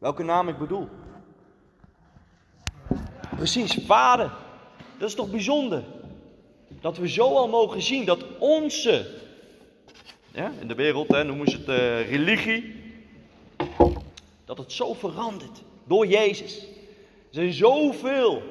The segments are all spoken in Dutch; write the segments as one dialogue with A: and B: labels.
A: welke naam ik bedoel? Precies, vader. Dat is toch bijzonder? Dat we zo al mogen zien dat onze, in de wereld hè, noemen ze het uh, religie, dat het zo verandert door Jezus. Er zijn zoveel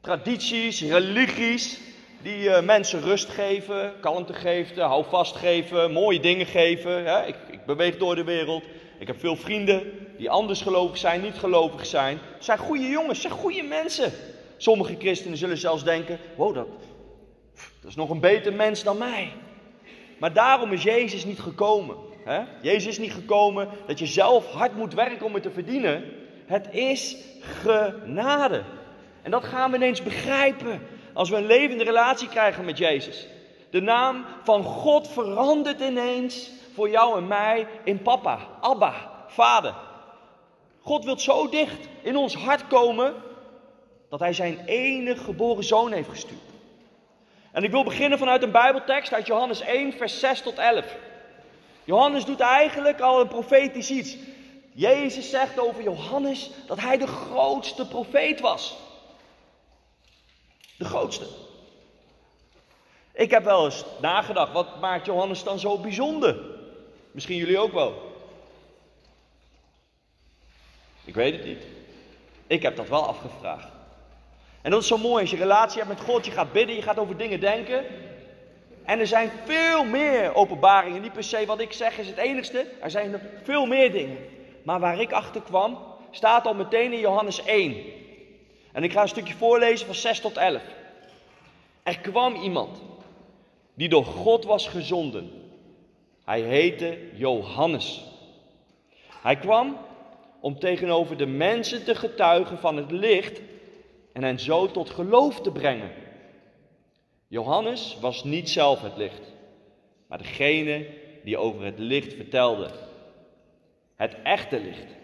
A: tradities, religies, die uh, mensen rust geven, kalmte geven, houvast geven, mooie dingen geven. Hè? Ik, ik, beweeg door de wereld. Ik heb veel vrienden die anders gelovig zijn, niet gelovig zijn. Het zijn goede jongens, zijn goede mensen. Sommige christenen zullen zelfs denken: wow, dat, dat is nog een beter mens dan mij. Maar daarom is Jezus niet gekomen. Hè? Jezus is niet gekomen dat je zelf hard moet werken om het te verdienen. Het is genade. En dat gaan we ineens begrijpen als we een levende relatie krijgen met Jezus. De naam van God verandert ineens voor jou en mij in papa, Abba, vader. God wil zo dicht in ons hart komen dat hij zijn enige geboren zoon heeft gestuurd. En ik wil beginnen vanuit een Bijbeltekst uit Johannes 1, vers 6 tot 11. Johannes doet eigenlijk al een profetisch iets. Jezus zegt over Johannes dat hij de grootste profeet was. De grootste. Ik heb wel eens nagedacht, wat maakt Johannes dan zo bijzonder? Misschien jullie ook wel. Ik weet het niet. Ik heb dat wel afgevraagd. En dat is zo mooi als je relatie hebt met God, je gaat bidden, je gaat over dingen denken. En er zijn veel meer openbaringen. Niet per se wat ik zeg is het enigste. Er zijn veel meer dingen. Maar waar ik achter kwam, staat al meteen in Johannes 1. En ik ga een stukje voorlezen van 6 tot 11. Er kwam iemand die door God was gezonden. Hij heette Johannes. Hij kwam om tegenover de mensen te getuigen van het licht en hen zo tot geloof te brengen. Johannes was niet zelf het licht, maar degene die over het licht vertelde. Het echte licht,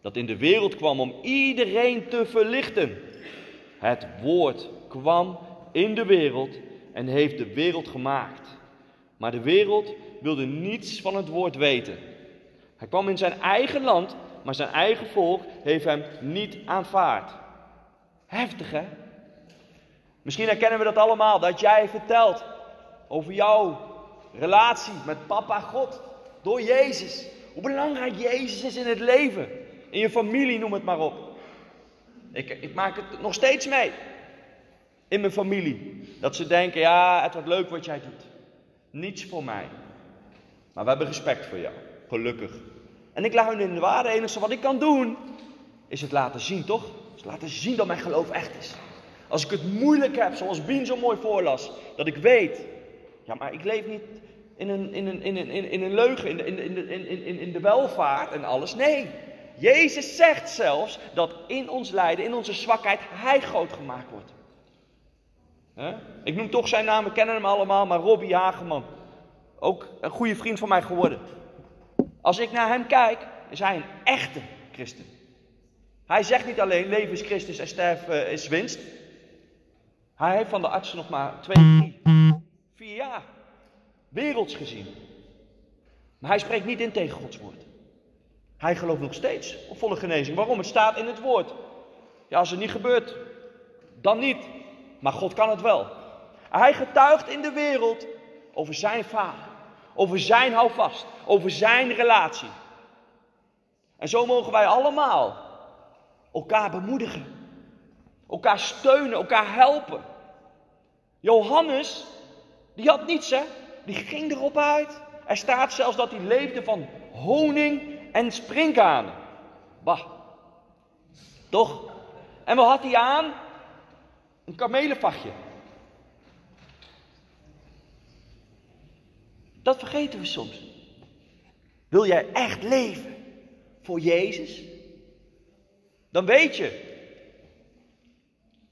A: dat in de wereld kwam om iedereen te verlichten. Het woord kwam in de wereld en heeft de wereld gemaakt. Maar de wereld wilde niets van het woord weten. Hij kwam in zijn eigen land, maar zijn eigen volk heeft hem niet aanvaard. Heftig hè? Misschien herkennen we dat allemaal, dat jij vertelt over jouw relatie met papa God door Jezus. Hoe belangrijk Jezus is in het leven, in je familie, noem het maar op. Ik, ik maak het nog steeds mee in mijn familie. Dat ze denken, ja, het wordt leuk wat jij doet. Niets voor mij. Maar we hebben respect voor jou. Gelukkig. En ik laat hun in de waarde. Het enige wat ik kan doen, is het laten zien, toch? Is laten zien dat mijn geloof echt is. Als ik het moeilijk heb, zoals Bien zo mooi voorlas, dat ik weet, ja, maar ik leef niet in een, in een, in een, in een leugen, in, in, in, in, in, in de welvaart en alles. Nee, Jezus zegt zelfs dat in ons lijden, in onze zwakheid, Hij groot gemaakt wordt. Ik noem toch zijn naam, we kennen hem allemaal, maar Robbie Hageman. Ook een goede vriend van mij geworden. Als ik naar hem kijk, is hij een echte christen. Hij zegt niet alleen leven is Christus en sterven is winst. Hij heeft van de artsen nog maar twee, drie, vier jaar werelds gezien. Maar hij spreekt niet in tegen Gods woord. Hij gelooft nog steeds op volle genezing. Waarom? Het staat in het woord. Ja, als het niet gebeurt, dan niet. Maar God kan het wel. Hij getuigt in de wereld over zijn vader. Over zijn houvast. Over zijn relatie. En zo mogen wij allemaal elkaar bemoedigen. Elkaar steunen, elkaar helpen. Johannes, die had niets hè. Die ging erop uit. Er staat zelfs dat hij leefde van honing en sprinkhanen. Bah. Toch? En wat had hij aan? Een kamelenvachtje. Dat vergeten we soms. Wil jij echt leven voor Jezus? dan weet je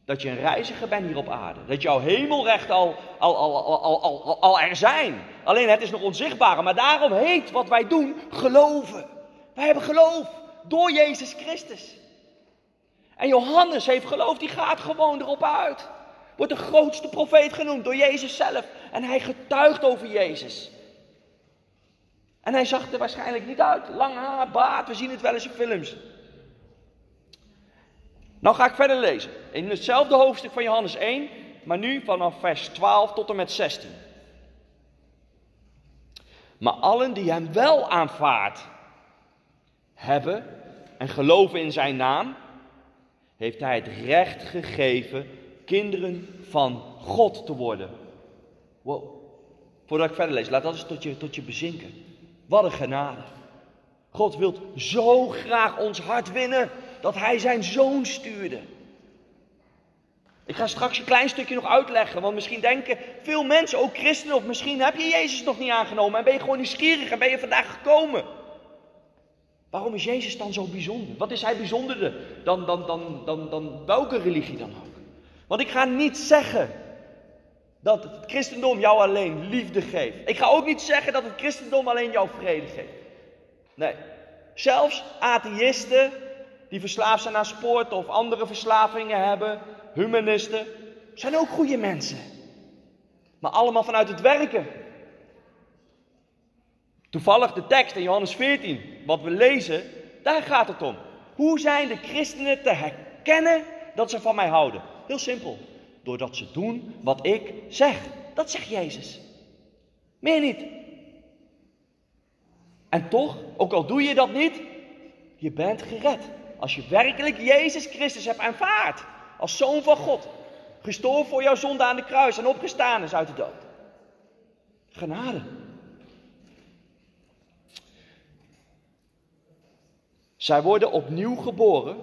A: dat je een reiziger bent hier op aarde. Dat jouw hemelrecht al, al, al, al, al, al, er zijn. Alleen het is nog onzichtbaar. Maar daarom heet wat wij doen geloven. Wij hebben geloof door Jezus Christus. En Johannes heeft geloof, die gaat gewoon erop uit. Wordt de grootste profeet genoemd door Jezus zelf. En hij getuigt over Jezus. En hij zag er waarschijnlijk niet uit. Lang haar, baard, we zien het wel eens in films. Nou ga ik verder lezen. In hetzelfde hoofdstuk van Johannes 1, maar nu vanaf vers 12 tot en met 16. Maar allen die hem wel aanvaard hebben en geloven in zijn naam, heeft hij het recht gegeven kinderen van God te worden. Wow. Voordat ik verder lees, laat dat eens tot je, tot je bezinken. Wat een genade. God wil zo graag ons hart winnen dat hij zijn zoon stuurde. Ik ga straks een klein stukje nog uitleggen, want misschien denken veel mensen, ook christenen, of misschien heb je Jezus nog niet aangenomen en ben je gewoon nieuwsgierig en ben je vandaag gekomen. Waarom is Jezus dan zo bijzonder? Wat is hij bijzonderder dan, dan, dan, dan, dan welke religie dan ook? Want ik ga niet zeggen dat het christendom jou alleen liefde geeft. Ik ga ook niet zeggen dat het christendom alleen jou vrede geeft. Nee. Zelfs atheïsten die verslaafd zijn aan sport of andere verslavingen hebben, humanisten, zijn ook goede mensen. Maar allemaal vanuit het werken. Toevallig de tekst in Johannes 14, wat we lezen, daar gaat het om. Hoe zijn de christenen te herkennen dat ze van mij houden? Heel simpel. Doordat ze doen wat ik zeg. Dat zegt Jezus. Meer niet. En toch, ook al doe je dat niet, je bent gered. Als je werkelijk Jezus Christus hebt aanvaard als zoon van God, gestorven voor jouw zonde aan de kruis en opgestaan is uit de dood. Genade. Zij worden opnieuw geboren,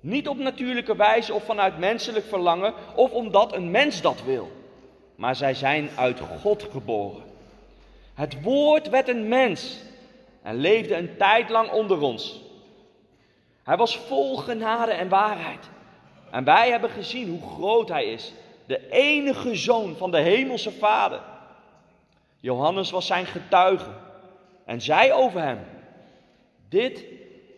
A: niet op natuurlijke wijze of vanuit menselijk verlangen of omdat een mens dat wil, maar zij zijn uit God geboren. Het woord werd een mens en leefde een tijd lang onder ons. Hij was vol genade en waarheid. En wij hebben gezien hoe groot hij is. De enige zoon van de hemelse vader. Johannes was zijn getuige en zei over hem: Dit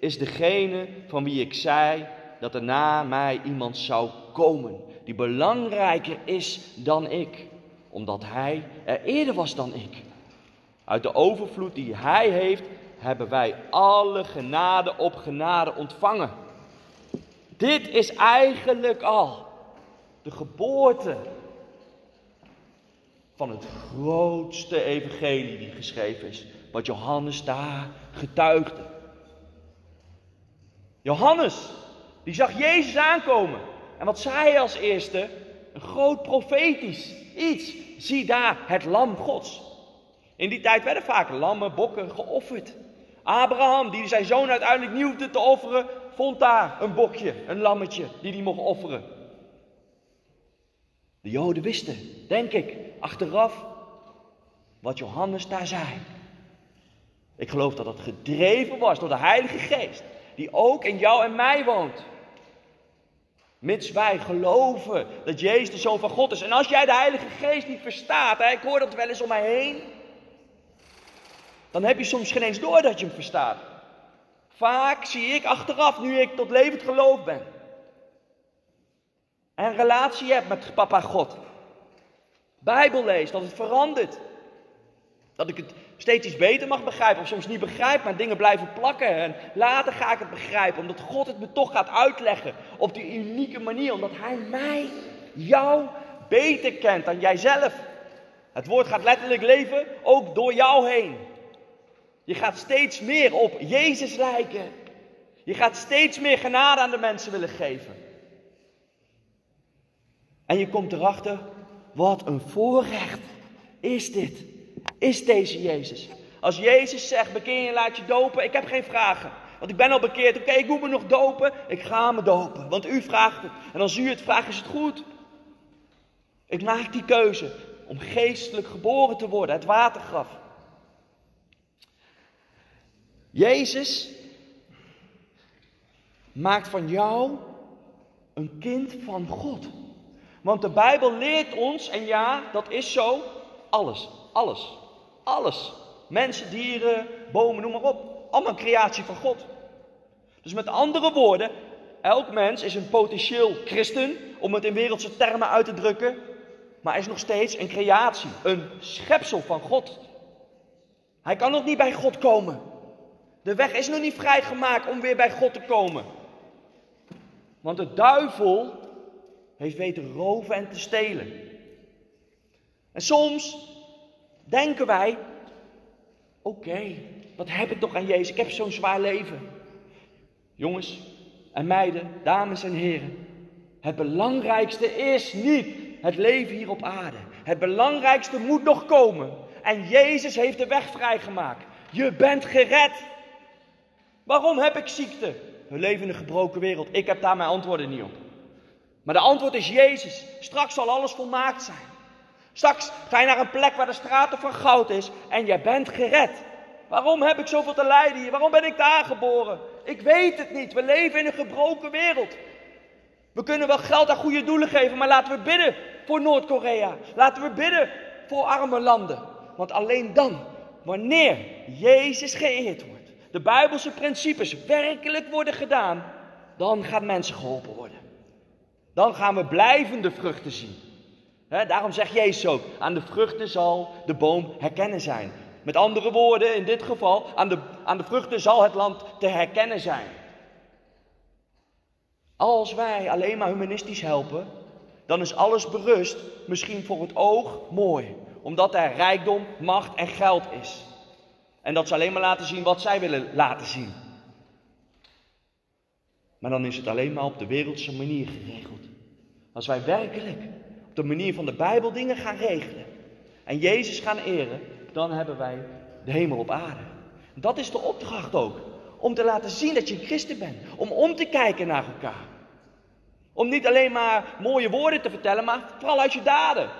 A: is degene van wie ik zei dat er na mij iemand zou komen, die belangrijker is dan ik, omdat hij er eerder was dan ik. Uit de overvloed die hij heeft, hebben wij alle genade op genade ontvangen. Dit is eigenlijk al de geboorte van het grootste evangelie die geschreven is, wat Johannes daar getuigde. Johannes, die zag Jezus aankomen. En wat zei hij als eerste? Een groot profetisch iets. Zie daar het lam Gods. In die tijd werden vaak lammen, bokken geofferd. Abraham, die zijn zoon uiteindelijk niet hoefde te offeren, vond daar een bokje, een lammetje, die hij mocht offeren. De Joden wisten, denk ik, achteraf, wat Johannes daar zei. Ik geloof dat het gedreven was door de Heilige Geest, die ook in jou en mij woont. Mits wij geloven dat Jezus de Zoon van God is. En als jij de Heilige Geest niet verstaat, hè, ik hoor dat wel eens om mij heen dan heb je soms geen eens door dat je hem verstaat. Vaak zie ik achteraf, nu ik tot levend geloof ben. En een relatie heb met papa God. Bijbel lees, dat het verandert. Dat ik het steeds iets beter mag begrijpen, of soms niet begrijp, maar dingen blijven plakken. En later ga ik het begrijpen, omdat God het me toch gaat uitleggen op die unieke manier. Omdat Hij mij, jou, beter kent dan jijzelf. Het woord gaat letterlijk leven ook door jou heen. Je gaat steeds meer op Jezus lijken. Je gaat steeds meer genade aan de mensen willen geven. En je komt erachter, wat een voorrecht is dit. Is deze Jezus. Als Jezus zegt, bekeer je laat je dopen, ik heb geen vragen. Want ik ben al bekeerd, oké, ik moet me nog dopen, ik ga me dopen. Want u vraagt het. En als u het vraagt, is het goed. Ik maak die keuze om geestelijk geboren te worden, het watergraf. maakt van jou een kind van God. Want de Bijbel leert ons, en ja, dat is zo, alles, alles, alles. Mensen, dieren, bomen, noem maar op. Allemaal creatie van God. Dus met andere woorden, elk mens is een potentieel christen, om het in wereldse termen uit te drukken. Maar is nog steeds een creatie, een schepsel van God. Hij kan nog niet bij God komen. De weg is nog niet vrijgemaakt om weer bij God te komen. Want de duivel heeft weten roven en te stelen. En soms denken wij, oké, wat heb ik toch aan Jezus? Ik heb zo'n zwaar leven. Jongens en meiden, dames en heren, het belangrijkste is niet het leven hier op aarde. Het belangrijkste moet nog komen. En Jezus heeft de weg vrijgemaakt. Je bent gered. Waarom heb ik ziekte? We leven in een gebroken wereld. Ik heb daar mijn antwoorden niet op. Maar de antwoord is Jezus. Straks zal alles volmaakt zijn. Straks ga je naar een plek waar de straten van goud is en je bent gered. Waarom heb ik zoveel te lijden hier? Waarom ben ik daar geboren? Ik weet het niet. We leven in een gebroken wereld. We kunnen wel geld aan goede doelen geven, maar laten we bidden voor Noord-Korea. Laten we bidden voor arme landen. Want alleen dan, wanneer Jezus geëerd wordt, de Bijbelse principes werkelijk worden gedaan, dan gaan mensen geholpen worden. Dan gaan we blijvende vruchten zien. Daarom zegt Jezus ook, aan de vruchten zal de boom herkennen zijn. Met andere woorden, in dit geval, aan de, aan de vruchten zal het land te herkennen zijn. Als wij alleen maar humanistisch helpen, dan is alles berust, misschien voor het oog mooi, omdat er rijkdom, macht en geld is. En dat ze alleen maar laten zien wat zij willen laten zien. Maar dan is het alleen maar op de wereldse manier geregeld. Als wij werkelijk de manier van de Bijbel dingen gaan regelen en Jezus gaan eren, dan hebben wij de hemel op aarde. Dat is de opdracht ook. Om te laten zien dat je een christen bent. Om om te kijken naar elkaar. Om niet alleen maar mooie woorden te vertellen, maar vooral uit je daden.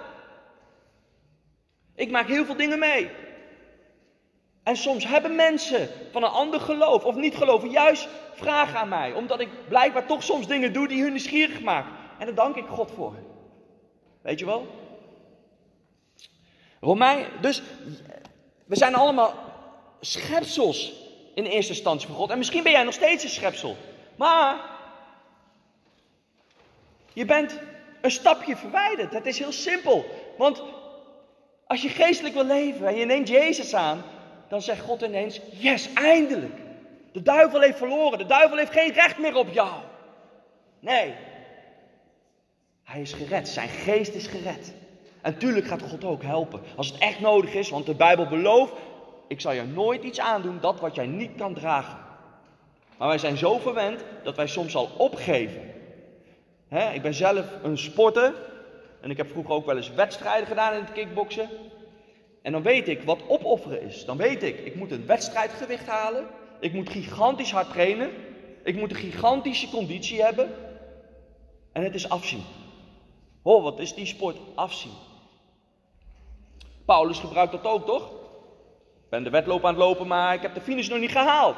A: Ik maak heel veel dingen mee. En soms hebben mensen van een ander geloof of niet geloven juist vragen aan mij. Omdat ik blijkbaar toch soms dingen doe die hun nieuwsgierig maken. En daar dank ik God voor. Weet je wel? Romein, dus we zijn allemaal schepsels in eerste instantie van God. En misschien ben jij nog steeds een schepsel. Maar je bent een stapje verwijderd. Het is heel simpel. Want als je geestelijk wil leven en je neemt Jezus aan, dan zegt God ineens: Yes, eindelijk. De duivel heeft verloren. De duivel heeft geen recht meer op jou. Nee. Hij is gered. Zijn geest is gered. En tuurlijk gaat God ook helpen. Als het echt nodig is, want de Bijbel belooft: ik zal je nooit iets aandoen dat wat jij niet kan dragen. Maar wij zijn zo verwend dat wij soms al opgeven. ik ben zelf een sporter. En ik heb vroeger ook wel eens wedstrijden gedaan in het kickboksen. En dan weet ik wat opofferen is. Dan weet ik, ik moet een wedstrijdgewicht halen. Ik moet gigantisch hard trainen. Ik moet een gigantische conditie hebben. En het is afzien. Oh, wat is die sport? Afzien. Paulus gebruikt dat ook, toch? Ik ben de wedloop aan het lopen, maar ik heb de finish nog niet gehaald.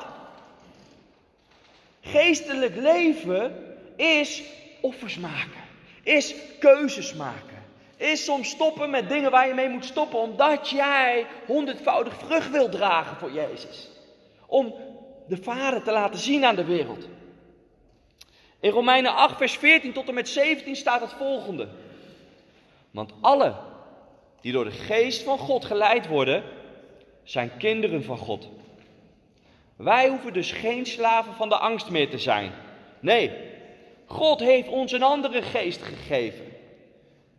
A: Geestelijk leven is offers maken, is keuzes maken, is soms stoppen met dingen waar je mee moet stoppen, omdat jij honderdvoudig vrucht wil dragen voor Jezus. Om de Vader te laten zien aan de wereld. In Romeinen 8, vers 14 tot en met 17 staat het volgende. Want alle die door de geest van God geleid worden, zijn kinderen van God. Wij hoeven dus geen slaven van de angst meer te zijn. Nee, God heeft ons een andere geest gegeven.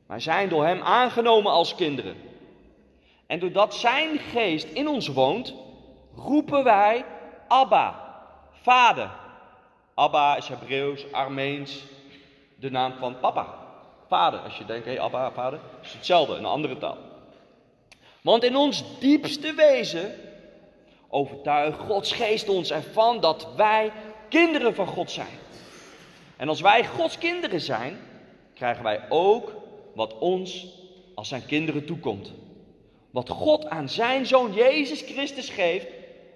A: Wij zijn door Hem aangenomen als kinderen. En doordat Zijn geest in ons woont, roepen wij Abba, Vader. Abba is Hebreeuws, Armeens, de naam van papa. Vader, als je denkt, hé hey, Abba, Vader, is hetzelfde, een andere taal. Want in ons diepste wezen overtuigt Gods geest ons ervan dat wij kinderen van God zijn. En als wij Gods kinderen zijn, krijgen wij ook wat ons als zijn kinderen toekomt. Wat God aan zijn zoon Jezus Christus geeft,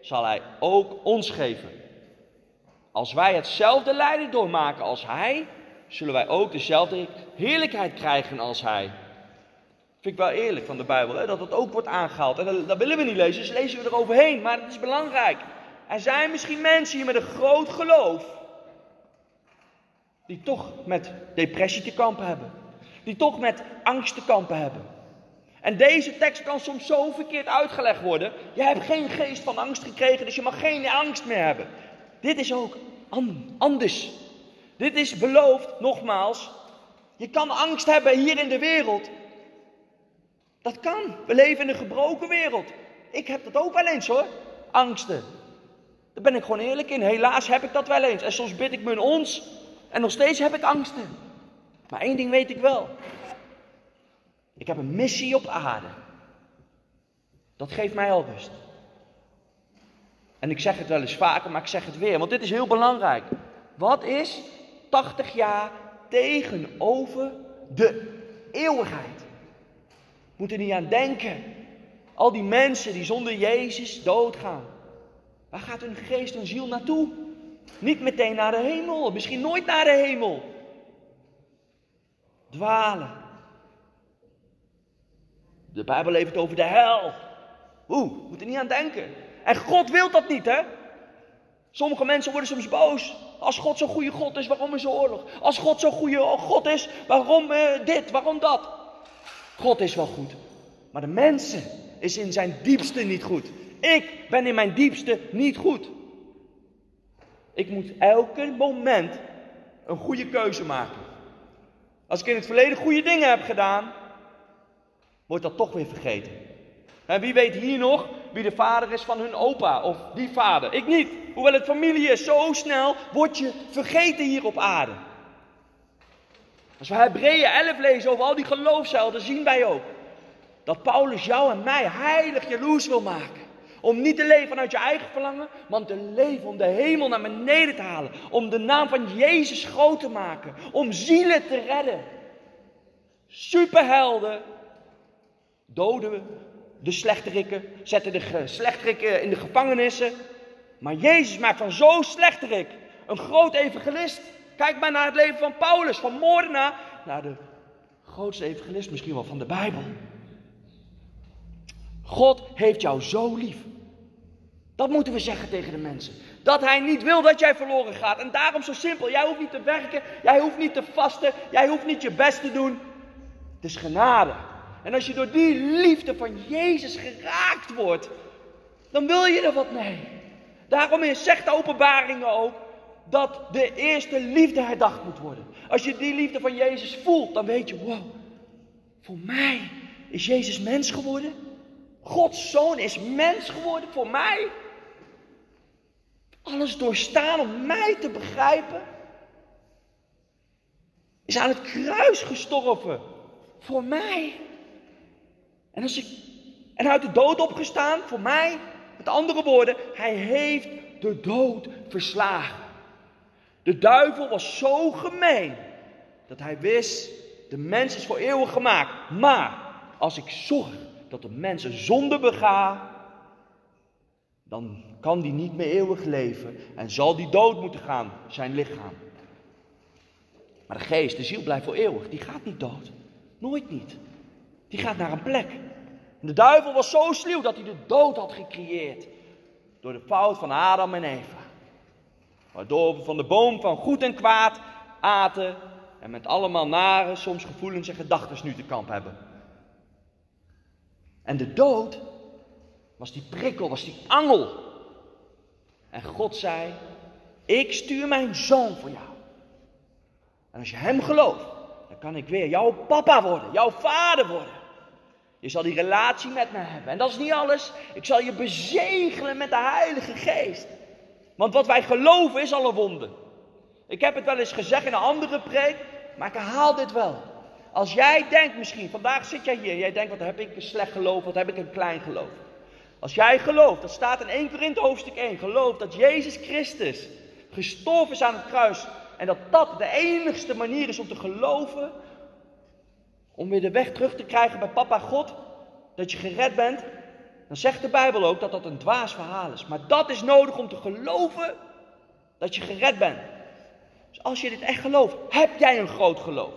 A: zal hij ook ons geven. als wij hetzelfde lijden doormaken als Hij, zullen wij ook dezelfde heerlijkheid krijgen als Hij. Vind ik wel eerlijk van de Bijbel, hè? dat dat ook wordt aangehaald. En dat, willen we niet lezen, dus lezen we eroverheen. Maar het is belangrijk. Er zijn misschien mensen hier met een groot geloof. Die toch met depressie te kampen hebben. Die toch met angst te kampen hebben. En deze tekst kan soms zo verkeerd uitgelegd worden. Je hebt geen geest van angst gekregen, dus je mag geen angst meer hebben. Dit is ook anders. Dit is beloofd, nogmaals. Je kan angst hebben hier in de wereld. Dat kan. We leven in een gebroken wereld. Ik heb dat ook wel eens hoor. Angsten. Daar ben ik gewoon eerlijk in. Helaas heb ik dat wel eens. En soms bid ik me ons. En nog steeds heb ik angsten. Maar één ding weet ik wel. Ik heb een missie op aarde. Dat geeft mij al rust. En ik zeg het wel eens vaker, maar ik zeg het weer, want dit is heel belangrijk. Wat is 80 jaar tegenover de eeuwigheid? Moet er niet aan denken. Al die mensen die zonder Jezus doodgaan. Waar gaat hun geest en ziel naartoe? Niet meteen naar de hemel, misschien nooit naar de hemel. Dwalen. De Bijbel heeft het over de hel. Oeh, moet er niet aan denken. En God wil dat niet, hè? Sommige mensen worden soms boos. Als God zo'n goede God is, waarom is er oorlog? Als God zo'n goede God is, waarom uh, dit, waarom dat? God is wel goed. Maar de mensen is in zijn diepste niet goed. Ik ben in mijn diepste niet goed. Ik moet elke moment een goede keuze maken. Als ik in het verleden goede dingen heb gedaan, wordt dat toch weer vergeten. En wie weet hier nog wie de vader is van hun opa of die vader? Ik niet. Hoewel het familie is, zo snel word je vergeten hier op aarde. Als we Hebreeën 11 lezen over al die geloofshelden, zien wij ook dat Paulus jou en mij heilig jaloers wil maken. Om niet te leven vanuit je eigen verlangen, maar te leven om de hemel naar beneden te halen. Om de naam van Jezus groot te maken. Om zielen te redden. Superhelden doden de slechterikken, zetten de slechterikken in de gevangenissen. Maar Jezus maakt van zo'n slechterik een groot evangelist. Kijk maar naar het leven van Paulus, van moordenaar naar de grootste evangelist misschien wel van de Bijbel. God heeft jou zo lief. Dat moeten we zeggen tegen de mensen. Dat hij niet wil dat jij verloren gaat. En daarom zo simpel. Jij hoeft niet te werken. Jij hoeft niet te vasten. Jij hoeft niet je best te doen. Het is genade. En als je door die liefde van Jezus geraakt wordt, dan wil je er wat mee. Daarom zegt de openbaringen ook dat de eerste liefde herdacht moet worden. Als je die liefde van Jezus voelt, dan weet je, wow, voor mij is Jezus mens geworden. Gods zoon is mens geworden voor mij. Alles doorstaan om mij te begrijpen. Is aan het kruis gestorven voor mij. En, als ik, en uit de dood opgestaan voor mij. Met andere woorden, hij heeft de dood verslagen. De duivel was zo gemeen dat hij wist, de mens is voor eeuwig gemaakt. Maar als ik zorg dat de mens een zonde begaat, dan kan die niet meer eeuwig leven en zal die dood moeten gaan, zijn lichaam. Maar de geest, de ziel blijft voor eeuwig, die gaat niet dood. Nooit niet. Die gaat naar een plek. de duivel was zo sluw dat hij de dood had gecreëerd. Door de fout van Adam en Eva. Waardoor we van de boom van goed en kwaad aten. En met allemaal nare, soms gevoelens en gedachten nu te kamp hebben. En de dood was die prikkel, was die angel. En God zei: Ik stuur mijn zoon voor jou. En als je hem gelooft, dan kan ik weer jouw papa worden, jouw vader worden. Je zal die relatie met me hebben. En dat is niet alles. Ik zal je bezegelen met de Heilige Geest. Want wat wij geloven is al een. Ik heb het wel eens gezegd in een andere preek, maar ik herhaal dit wel. Als jij denkt misschien, vandaag zit jij hier, jij denkt wat heb ik een slecht geloof, wat heb ik een klein geloof. Als jij gelooft, dat staat in 1 Korinthe hoofdstuk 1, gelooft dat Jezus Christus gestorven is aan het kruis en dat dat de enigste manier is om te geloven, om weer de weg terug te krijgen bij papa God, dat je gered bent, dan zegt de Bijbel ook dat dat een dwaas verhaal is. Maar dat is nodig om te geloven Dat je gered bent. Dus als je dit echt gelooft, heb jij een groot geloof.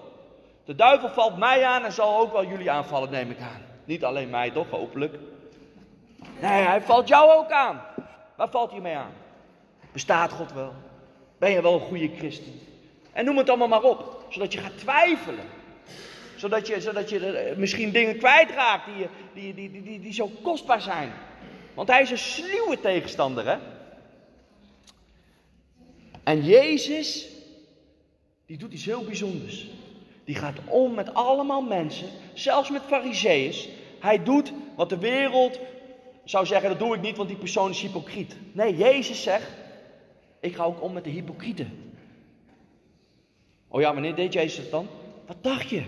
A: De duivel valt mij aan en zal ook wel jullie aanvallen, neem ik aan. Niet alleen mij, toch, hopelijk. Nee, hij valt jou ook aan. Waar valt hij mee aan? Bestaat God wel? Ben je wel een goede christen? En noem het allemaal maar op, zodat je gaat twijfelen. Zodat je, zodat je eh, misschien dingen kwijtraakt die, die, die, die, die, die zo kostbaar zijn. Want hij is een sluwe tegenstander, hè? En Jezus, die doet iets heel bijzonders. Die gaat om met allemaal mensen, zelfs met fariseeërs. Hij doet wat de wereld zou zeggen, dat doe ik niet, want die persoon is hypocriet. Nee, Jezus zegt, ik ga ook om met de hypocrieten. Oh ja, wanneer deed Jezus dat dan? Wat dacht je?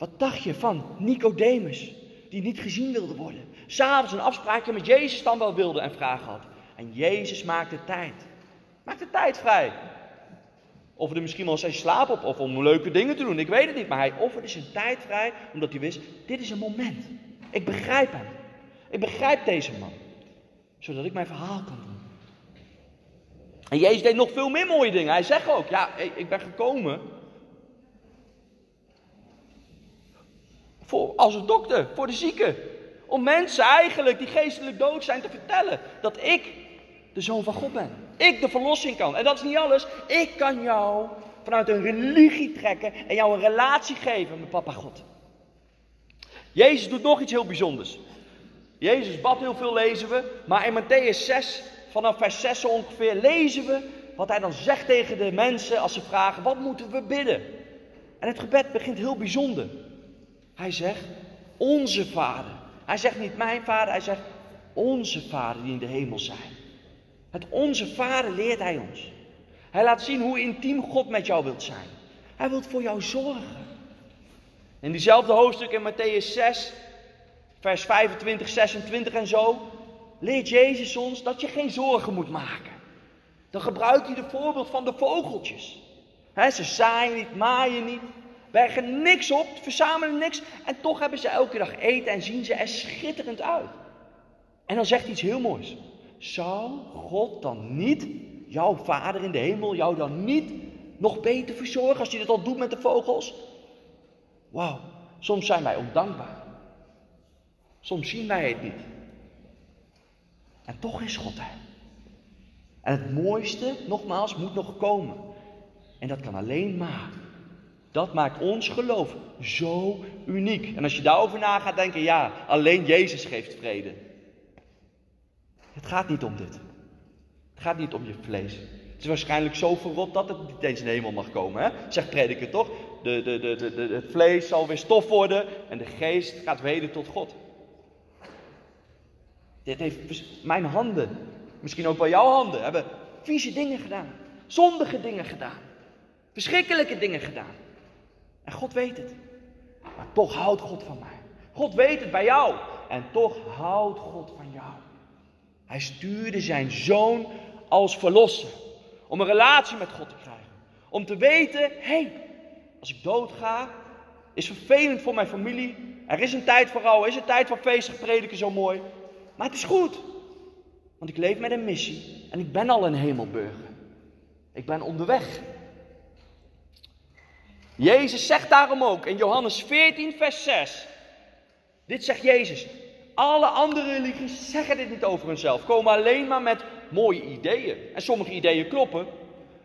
A: Wat dacht je van Nicodemus, die niet gezien wilde worden? S'avonds een afspraakje met Jezus dan wel wilde en vragen had. En Jezus maakte tijd. Maakte tijd vrij. Offerde misschien wel zijn slaap op of om leuke dingen te doen, ik weet het niet. Maar hij offerde zijn tijd vrij omdat hij wist, dit is een moment. Ik begrijp hem. Ik begrijp deze man. Zodat ik mijn verhaal kan doen. En Jezus deed nog veel meer mooie dingen. Hij zegt ook, ja, ik ben gekomen voor, als een dokter, voor de zieken. Om mensen eigenlijk die geestelijk dood zijn te vertellen dat ik de zoon van God ben. Ik de verlossing kan. En dat is niet alles. Ik kan jou vanuit een religie trekken en jou een relatie geven met papa God. Jezus doet nog iets heel bijzonders. Jezus bad heel veel, lezen we. Maar in Matthäus 6, vanaf vers 6 ongeveer, lezen we wat hij dan zegt tegen de mensen als ze vragen: wat moeten we bidden? En het gebed begint heel bijzonder. Hij zegt: Onze Vader. Hij zegt niet mijn Vader, hij zegt: Onze Vader die in de hemel zijn. Het Onze Vader leert hij ons. Hij laat zien hoe intiem God met jou wilt zijn. Hij wil voor jou zorgen. In diezelfde hoofdstuk in Matthäus 6, vers 25, 26 en zo, leert Jezus ons dat je geen zorgen moet maken. Dan gebruikt hij de voorbeeld van de vogeltjes. ze zaaien niet, maaien niet, bergen niks op, verzamelen niks en toch hebben ze elke dag eten en zien ze er schitterend uit. En dan zegt hij iets heel moois. Zou God dan niet, jouw vader in de hemel, jou dan niet nog beter verzorgen als je dit al doet met de vogels? Wauw, soms zijn wij ondankbaar. Soms zien wij het niet. En toch is God er. En het mooiste, nogmaals, moet nog komen. En dat kan alleen maar. Dat maakt ons geloof zo uniek. En als je daarover na gaat denken, ja, alleen Jezus geeft vrede. Het gaat niet om dit. Het gaat niet om je vlees. Het is waarschijnlijk zo verrot dat het niet eens in de hemel mag komen. Hè? Zegt prediker toch? De, de, de, het vlees zal weer stof worden en de geest gaat weder tot God. Dit heeft mijn handen, misschien ook wel jouw handen, hebben vieze dingen gedaan. Zondige dingen gedaan. Verschrikkelijke dingen gedaan. En God weet het. Maar toch houdt God van mij. God weet het bij jou. En toch houdt God van jou. Hij stuurde zijn zoon als verlosser. Om een relatie met God te krijgen. Om te weten, hé, hey, als ik doodga, is vervelend voor mijn familie. Er is een tijd voor rouw, er is een tijd voor feestig prediken zo mooi. Maar het is goed. Want ik leef met een missie en ik ben al een hemelburger. Ik ben onderweg. Jezus zegt daarom ook in Johannes 14, vers 6. Dit zegt Jezus. Alle andere religies zeggen dit niet over hunzelf. Komen alleen maar met mooie ideeën. En sommige ideeën kloppen,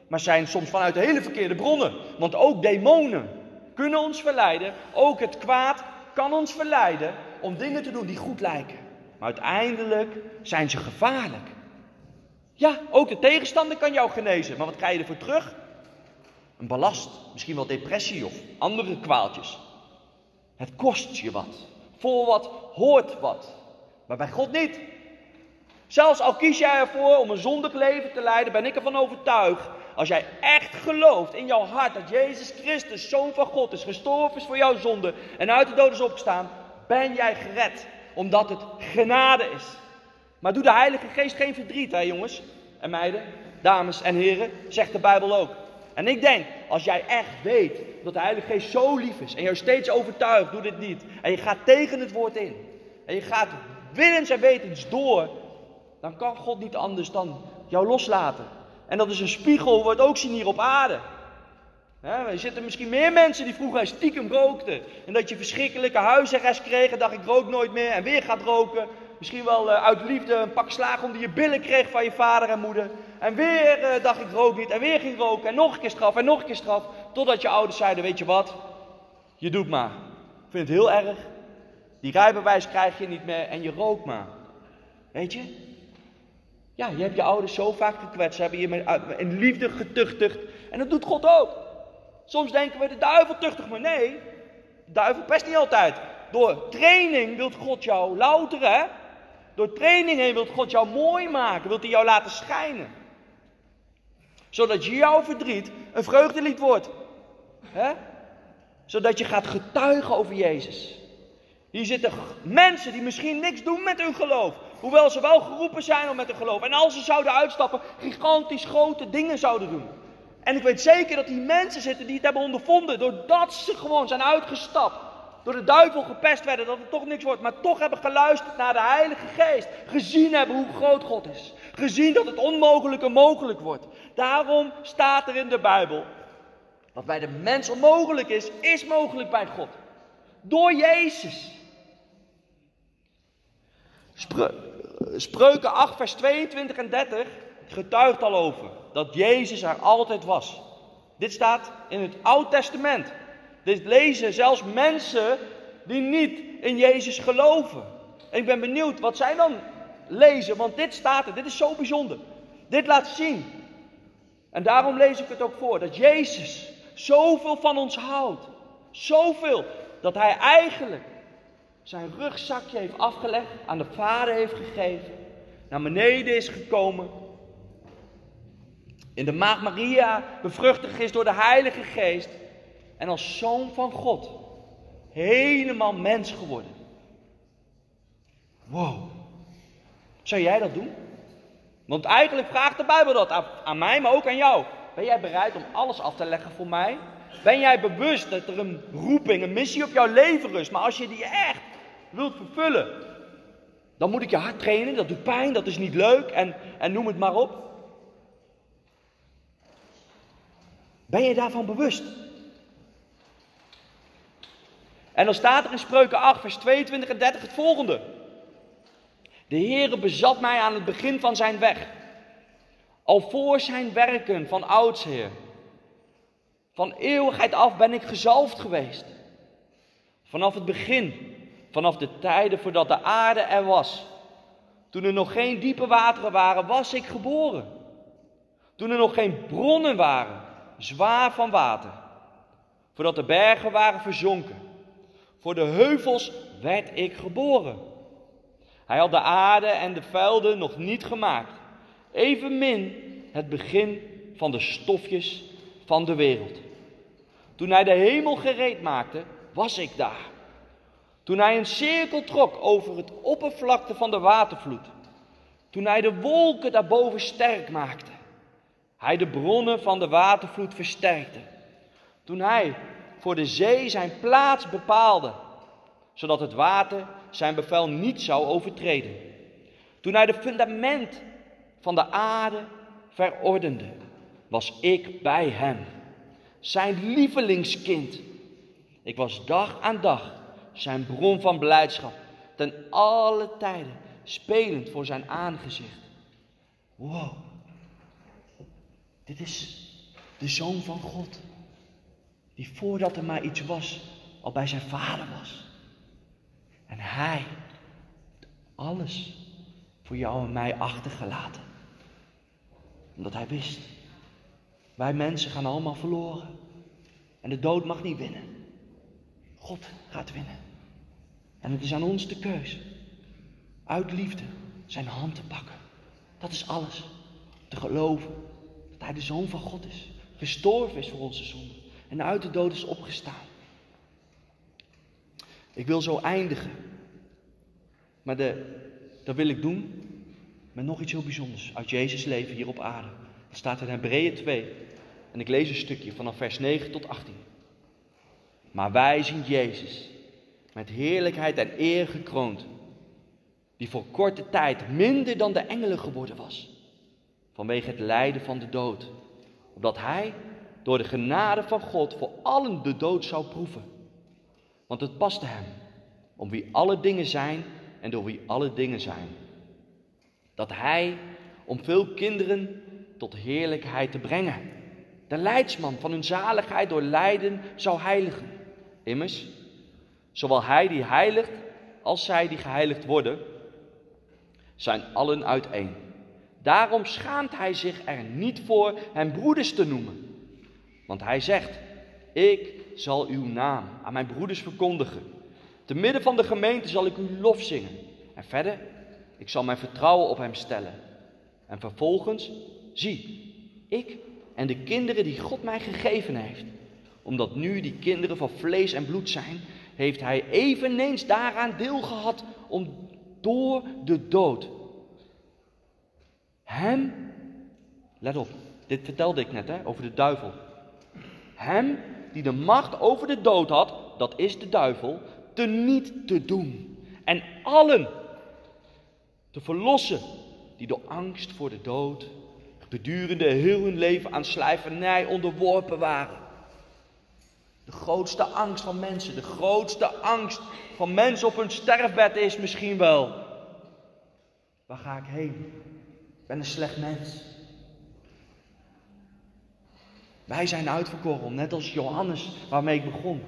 A: maar zijn soms vanuit hele verkeerde bronnen. Want ook demonen kunnen ons verleiden. Ook het kwaad kan ons verleiden om dingen te doen die goed lijken. Maar uiteindelijk zijn ze gevaarlijk. Ja, ook de tegenstander kan jou genezen. Maar wat krijg je ervoor terug? Een ballast, misschien wel depressie of andere kwaaltjes. Het kost je wat. Voor wat hoort wat. Maar bij God niet. Zelfs al kies jij ervoor om een zondig leven te leiden, ben ik ervan overtuigd. Als jij echt gelooft in jouw hart dat Jezus Christus, Zoon van God, is gestorven is voor jouw zonde en uit de dood is opgestaan, ben jij gered. Omdat het genade is. Maar doe de Heilige Geest geen verdriet, hè jongens en meiden, dames en heren, zegt de Bijbel ook. En ik denk, als jij echt weet dat de Heilige Geest zo lief is en jou steeds overtuigt, doe dit niet. En je gaat tegen het woord in. En je gaat willens en wetens door. Dan kan God niet anders dan jou loslaten. En dat is een spiegel we ook zien hier op aarde. er zitten misschien meer mensen die vroeger stiekem rookten. En dat je verschrikkelijke huisarrest kreeg en dacht ik rook nooit meer en weer gaat roken. Misschien wel uh, uit liefde een pak slaag onder je billen kreeg van je vader en moeder. En weer uh, dacht ik rook niet en weer ging roken en nog een keer straf en nog een keer straf. Totdat je ouders zeiden, weet je wat, je doet maar. Ik vind het heel erg. Die rijbewijs krijg je niet meer en je rookt maar. Weet je? Ja, je hebt je ouders zo vaak gekwetst, ze hebben je in liefde getuchtigd. En dat doet God ook. Soms denken we, de duivel tuchtigt me. Nee, de duivel pest niet altijd. Door training wil God jou louteren. Door training heen wil God jou mooi maken. Wil hij jou laten schijnen. Zodat jouw verdriet een vreugdelied wordt. He? Zodat je gaat getuigen over Jezus. Hier zitten mensen die misschien niks doen met hun geloof. Hoewel ze wel geroepen zijn om met hun geloof. En als ze zouden uitstappen, gigantisch grote dingen zouden doen. En ik weet zeker dat die mensen zitten die het hebben ondervonden. Doordat ze gewoon zijn uitgestapt. Door de duivel gepest werden, dat het toch niks wordt. Maar toch hebben geluisterd naar de Heilige Geest. Gezien hebben hoe groot God is. Gezien dat het onmogelijke mogelijk wordt. Daarom staat er in de Bijbel. Wat bij de mens onmogelijk is, is mogelijk bij God. Door Jezus. Spreuken 8, vers 22 en 30 getuigt al over dat Jezus er altijd was. Dit staat in het Oude Testament. Dit lezen zelfs mensen die niet in Jezus geloven. En ik ben benieuwd wat zij dan lezen, want dit staat er. Dit is zo bijzonder. Dit laat zien. En daarom lees ik het ook voor. Dat Jezus zoveel van ons houdt. Zoveel. Dat hij eigenlijk zijn rugzakje heeft afgelegd, aan de vader heeft gegeven, naar beneden is gekomen, in de maag Maria bevruchtigd is door de Heilige Geest en als zoon van God helemaal mens geworden. Wow. Zou jij dat doen? Want eigenlijk vraagt de Bijbel dat aan, mij, maar ook aan jou. Ben jij bereid om alles af te leggen voor mij? Ben jij bewust dat er een roeping, een missie op jouw leven rust? Maar als je die echt wilt vervullen, dan moet ik je hart trainen. Dat doet pijn, dat is niet leuk en, en noem het maar op. Ben je daarvan bewust? En dan staat er in Spreuken 8, vers 22 en 30 het volgende. De Heere bezat mij aan het begin van zijn weg. Al voor zijn werken van oudsher. Van eeuwigheid af ben ik gezalfd geweest. Vanaf het begin Vanaf de tijden voordat de aarde er was. Toen er nog geen diepe wateren waren, was ik geboren. Toen er nog geen bronnen waren, zwaar van water. Voordat de bergen waren verzonken. Voor de heuvels werd ik geboren. Hij had de aarde en de velden nog niet gemaakt. Evenmin het begin van de stofjes van de wereld. Toen hij de hemel gereed maakte, was ik daar. Toen hij een cirkel trok over het oppervlakte van de watervloed. Toen hij de wolken daarboven sterk maakte. Hij de bronnen van de watervloed versterkte. Toen hij voor de zee zijn plaats bepaalde, zodat het water zijn bevel niet zou overtreden. Toen hij de fundament van de aarde verordende, was ik bij hem, zijn lievelingskind. Ik was dag aan dag zijn bron van blijdschap, ten alle tijden spelend voor zijn aangezicht. Wow, dit is de zoon van God, die voordat er maar iets was, al bij zijn vader was. En hij, alles voor jou en mij achtergelaten. Omdat hij wist, wij mensen gaan allemaal verloren. En de dood mag niet winnen. God gaat winnen. En het is aan ons de keuze. Uit liefde zijn hand te pakken. Dat is alles. Te geloven dat Hij de Zoon van God is. Gestorven is voor onze zonde. En uit de dood is opgestaan. Ik wil zo eindigen. Maar de, dat wil ik doen met nog iets heel bijzonders uit Jezus' leven hier op aarde. Dat staat in Hebreeën 2. En ik lees een stukje vanaf vers 9 tot 18. Maar wij zien Jezus met heerlijkheid en eer gekroond, die voor korte tijd minder dan de engelen geworden was, vanwege het lijden van de dood, opdat hij door de genade van God voor allen de dood zou proeven. Want het paste hem, om wie alle dingen zijn en door wie alle dingen zijn. Dat hij, om veel kinderen tot heerlijkheid te brengen, de leidsman van hun zaligheid door lijden zou heiligen. Immers, zowel hij die heiligt als zij die geheiligd worden, zijn allen uiteen. Daarom schaamt hij zich er niet voor hen broeders te noemen. Want hij zegt: Ik zal uw naam aan mijn broeders verkondigen. Te midden van de gemeente zal ik uw lof zingen. En verder, ik zal mijn vertrouwen op hem stellen. En vervolgens, zie, ik en de kinderen die God mij gegeven heeft. Omdat nu die kinderen van vlees en bloed zijn, heeft hij eveneens daaraan deel gehad om door de dood hem, let op, dit vertelde ik net hè, over de duivel. Hem die de macht over de dood had, dat is de duivel, te niet te doen. En allen te verlossen die door angst voor de dood gedurende heel hun leven aan slijvernij onderworpen waren. De grootste angst van mensen, de grootste angst van mensen op hun sterfbed is misschien wel. Waar ga ik heen? Ik ben een slecht mens. Wij zijn uitverkoren net als Johannes waarmee ik begon,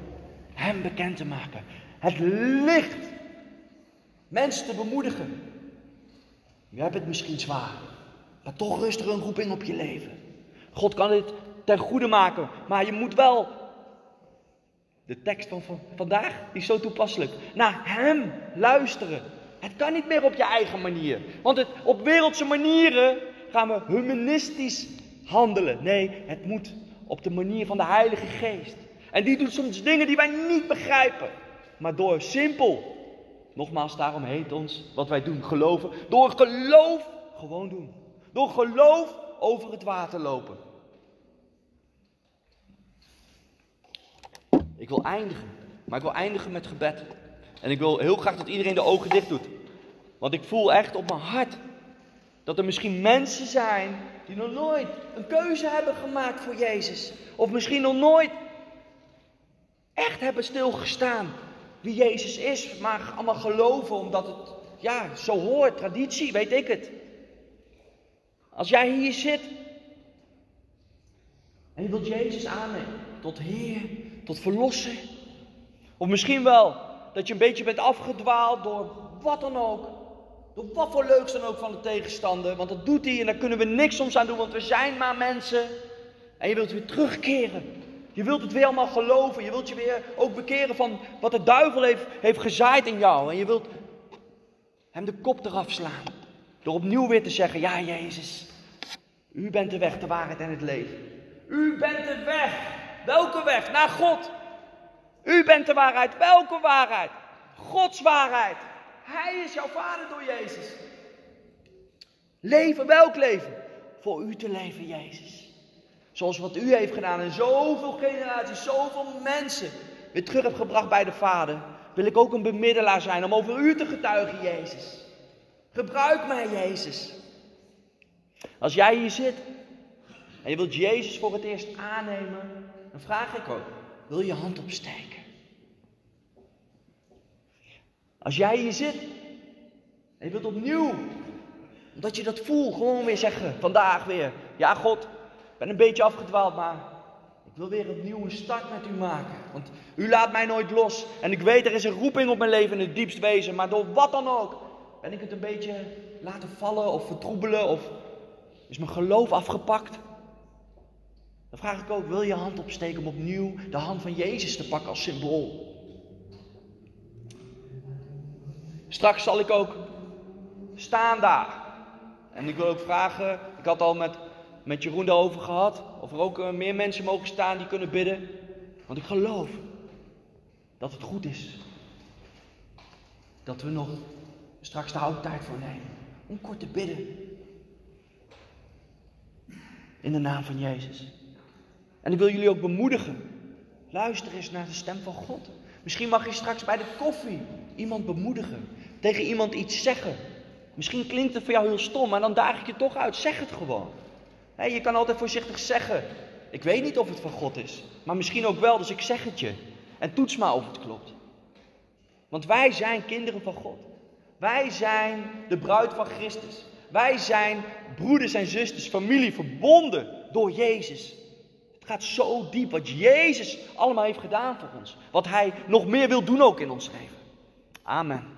A: hem bekend te maken. Het licht. Mensen te bemoedigen. Je hebt het misschien zwaar, maar toch rust er een roeping op je leven. God kan dit ten goede maken, maar je moet wel. De tekst van, van vandaag is zo toepasselijk. Naar Hem luisteren. Het kan niet meer op je eigen manier. Want op wereldse manieren gaan we humanistisch handelen. Nee, het moet op de manier van de Heilige Geest. En die doet soms dingen die wij niet begrijpen. Maar door simpel, nogmaals daarom heet ons wat wij doen geloven. Door geloof gewoon doen. Door geloof over het water lopen. Ik wil eindigen, maar ik wil eindigen met gebed. En ik wil heel graag dat iedereen de ogen dicht doet. Want ik voel echt op mijn hart dat er misschien mensen zijn die nog nooit een keuze hebben gemaakt voor Jezus. Of misschien nog nooit echt hebben stilgestaan wie Jezus is, maar allemaal geloven omdat het ja, zo hoort, traditie, weet ik het. Als jij hier zit en je wilt Jezus aannemen tot Heer, tot Verlosser, of misschien wel dat je een beetje bent afgedwaald door wat dan ook. Door wat voor leuks dan ook van de tegenstander. Want dat doet hij en daar kunnen we niks soms aan doen, want we zijn maar mensen. En je wilt weer terugkeren. Je wilt het weer allemaal geloven. Je wilt je weer ook bekeren van wat de duivel heeft, heeft gezaaid in jou. En je wilt hem de kop eraf slaan. Door opnieuw weer te zeggen: Ja, Jezus, u bent de weg, de waarheid en het leven. U bent de weg. Welke weg? Naar God. U bent de waarheid. Welke waarheid? Gods waarheid. Hij is jouw vader door Jezus. Leven, welk leven? Voor u te leven, Jezus. Zoals wat u heeft gedaan en zoveel generaties, zoveel mensen weer terug hebt gebracht bij de Vader. Wil ik ook een bemiddelaar zijn om over u te getuigen, Jezus. Gebruik mij, Jezus. Als jij hier zit en je wilt Jezus voor het eerst aannemen, dan vraag ik ook, wil je hand opsteken? Als jij hier zit en je wilt opnieuw, omdat je dat voelt, gewoon weer zeggen, vandaag weer, ja God, ik ben een beetje afgedwaald, maar ik wil weer opnieuw een start met u maken. Want u laat mij nooit los en ik weet er is een roeping op mijn leven in het diepst wezen, maar door wat dan ook, ben ik het een beetje laten vallen of vertroebelen of is mijn geloof afgepakt. Dan vraag ik ook, wil je hand opsteken om opnieuw de hand van Jezus te pakken als symbool? Straks zal ik ook staan daar. En ik wil ook vragen, ik had al met, met Jeroen daarover gehad, of er ook eh, meer mensen mogen staan die kunnen bidden. Want ik geloof dat het goed is. Dat we nog straks de oude tijd voor nemen. Om kort te bidden. In de naam van Jezus. En ik wil jullie ook bemoedigen. Luister eens naar de stem van God. Misschien mag je straks bij de koffie iemand bemoedigen. Tegen iemand iets zeggen. Misschien klinkt het voor jou heel stom, maar dan daag ik je toch uit. Zeg het gewoon. je kan altijd voorzichtig zeggen: Ik weet niet of het van God is, maar misschien ook wel, dus ik zeg het je. En toets maar of het klopt. Want wij zijn kinderen van God. Wij zijn de bruid van Christus. Wij zijn broeders en zusters, familie, verbonden door Jezus. Het gaat zo diep wat Jezus allemaal heeft gedaan voor ons. Wat Hij nog meer wil doen ook in ons leven. Amen.